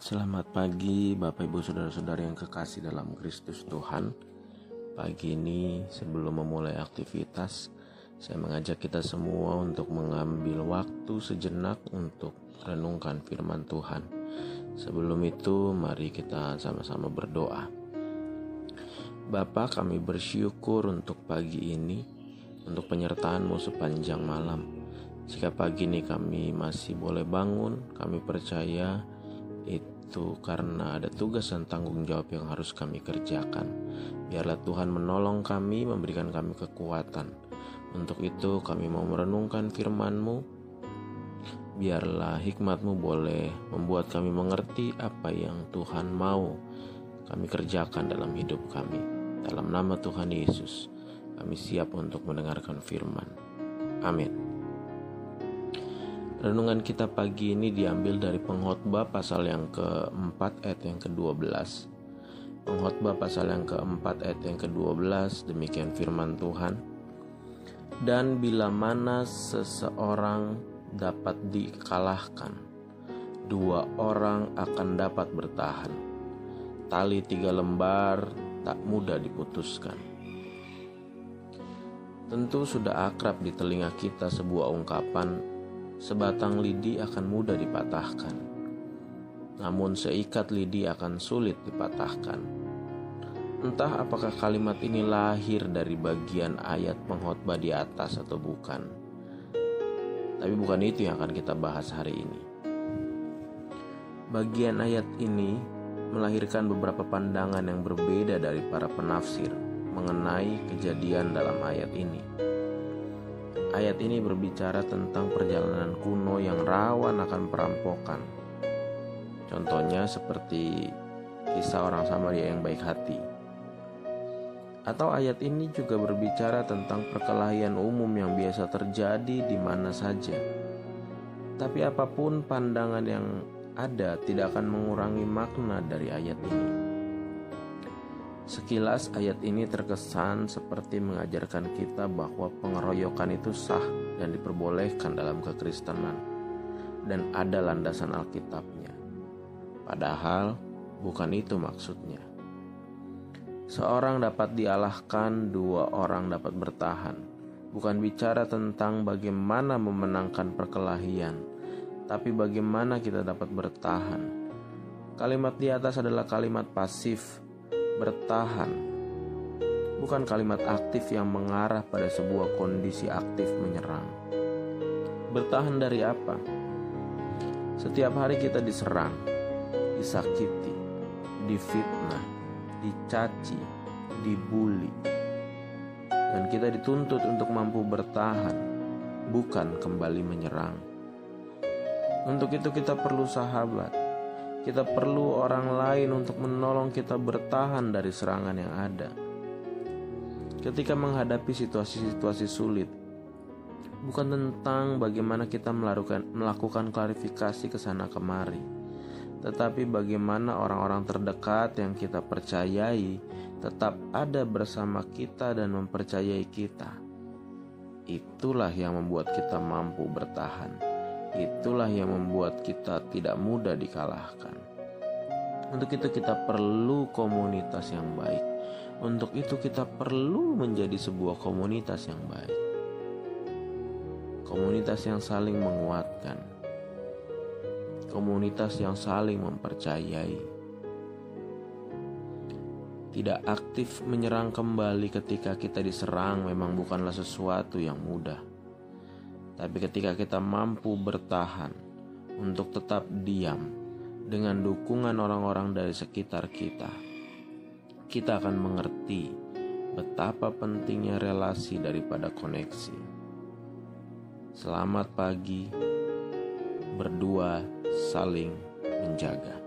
Selamat pagi Bapak Ibu Saudara-saudara yang kekasih dalam Kristus Tuhan. Pagi ini sebelum memulai aktivitas Saya mengajak kita semua untuk mengambil waktu sejenak untuk renungkan firman Tuhan. Sebelum itu mari kita sama-sama berdoa. Bapa kami bersyukur untuk pagi ini Untuk penyertaanmu sepanjang malam. Jika pagi ini kami masih boleh bangun Kami percaya itu karena ada tugas dan tanggung jawab yang harus kami kerjakan. Biarlah Tuhan menolong kami, memberikan kami kekuatan. Untuk itu kami mau merenungkan firman-Mu. Biarlah hikmat-Mu boleh membuat kami mengerti apa yang Tuhan mau kami kerjakan dalam hidup kami. Dalam nama Tuhan Yesus, kami siap untuk mendengarkan firman. Amin. Renungan kita pagi ini diambil dari pengkhotbah pasal yang keempat ayat yang ke-12. Pengkhotbah pasal yang keempat ayat yang ke-12 demikian firman Tuhan. Dan bila mana seseorang dapat dikalahkan, dua orang akan dapat bertahan. Tali tiga lembar tak mudah diputuskan. Tentu sudah akrab di telinga kita sebuah ungkapan Sebatang lidi akan mudah dipatahkan, namun seikat lidi akan sulit dipatahkan. Entah apakah kalimat ini lahir dari bagian ayat pengkhotbah di atas atau bukan. Tapi bukan itu yang akan kita bahas hari ini. Bagian ayat ini melahirkan beberapa pandangan yang berbeda dari para penafsir mengenai kejadian dalam ayat ini. Ayat ini berbicara tentang perjalanan kuno yang rawan akan perampokan. Contohnya seperti kisah orang Samaria yang baik hati. Atau ayat ini juga berbicara tentang perkelahian umum yang biasa terjadi di mana saja. Tapi apa pun pandangan yang ada tidak akan mengurangi makna dari ayat ini. Sekilas ayat ini terkesan seperti mengajarkan kita bahwa pengeroyokan itu sah dan diperbolehkan dalam kekristenan dan ada landasan Alkitabnya. Padahal bukan itu maksudnya. Seorang dapat dialahkan, dua orang dapat bertahan. Bukan bicara tentang bagaimana memenangkan perkelahian, tapi bagaimana kita dapat bertahan. Kalimat di atas adalah kalimat pasif bertahan bukan kalimat aktif yang mengarah pada sebuah kondisi aktif menyerang. Bertahan dari apa? Setiap hari kita diserang, disakiti, difitnah, dicaci, dibully. Dan kita dituntut untuk mampu bertahan, bukan kembali menyerang. Untuk itu kita perlu sahabat, kita perlu orang lain untuk menolong kita bertahan dari serangan yang ada. Ketika menghadapi situasi-situasi sulit, bukan tentang bagaimana kita melakukan, melakukan klarifikasi ke sana kemari, tetapi bagaimana orang-orang terdekat yang kita percayai tetap ada bersama kita dan mempercayai kita. Itulah yang membuat kita mampu bertahan. Itulah yang membuat kita tidak mudah dikalahkan. Untuk itu, kita perlu komunitas yang baik. Untuk itu, kita perlu menjadi sebuah komunitas yang baik, komunitas yang saling menguatkan, komunitas yang saling mempercayai. Tidak aktif menyerang kembali ketika kita diserang memang bukanlah sesuatu yang mudah tapi ketika kita mampu bertahan untuk tetap diam dengan dukungan orang-orang dari sekitar kita, kita akan mengerti betapa pentingnya relasi daripada koneksi. Selamat pagi, berdua saling menjaga.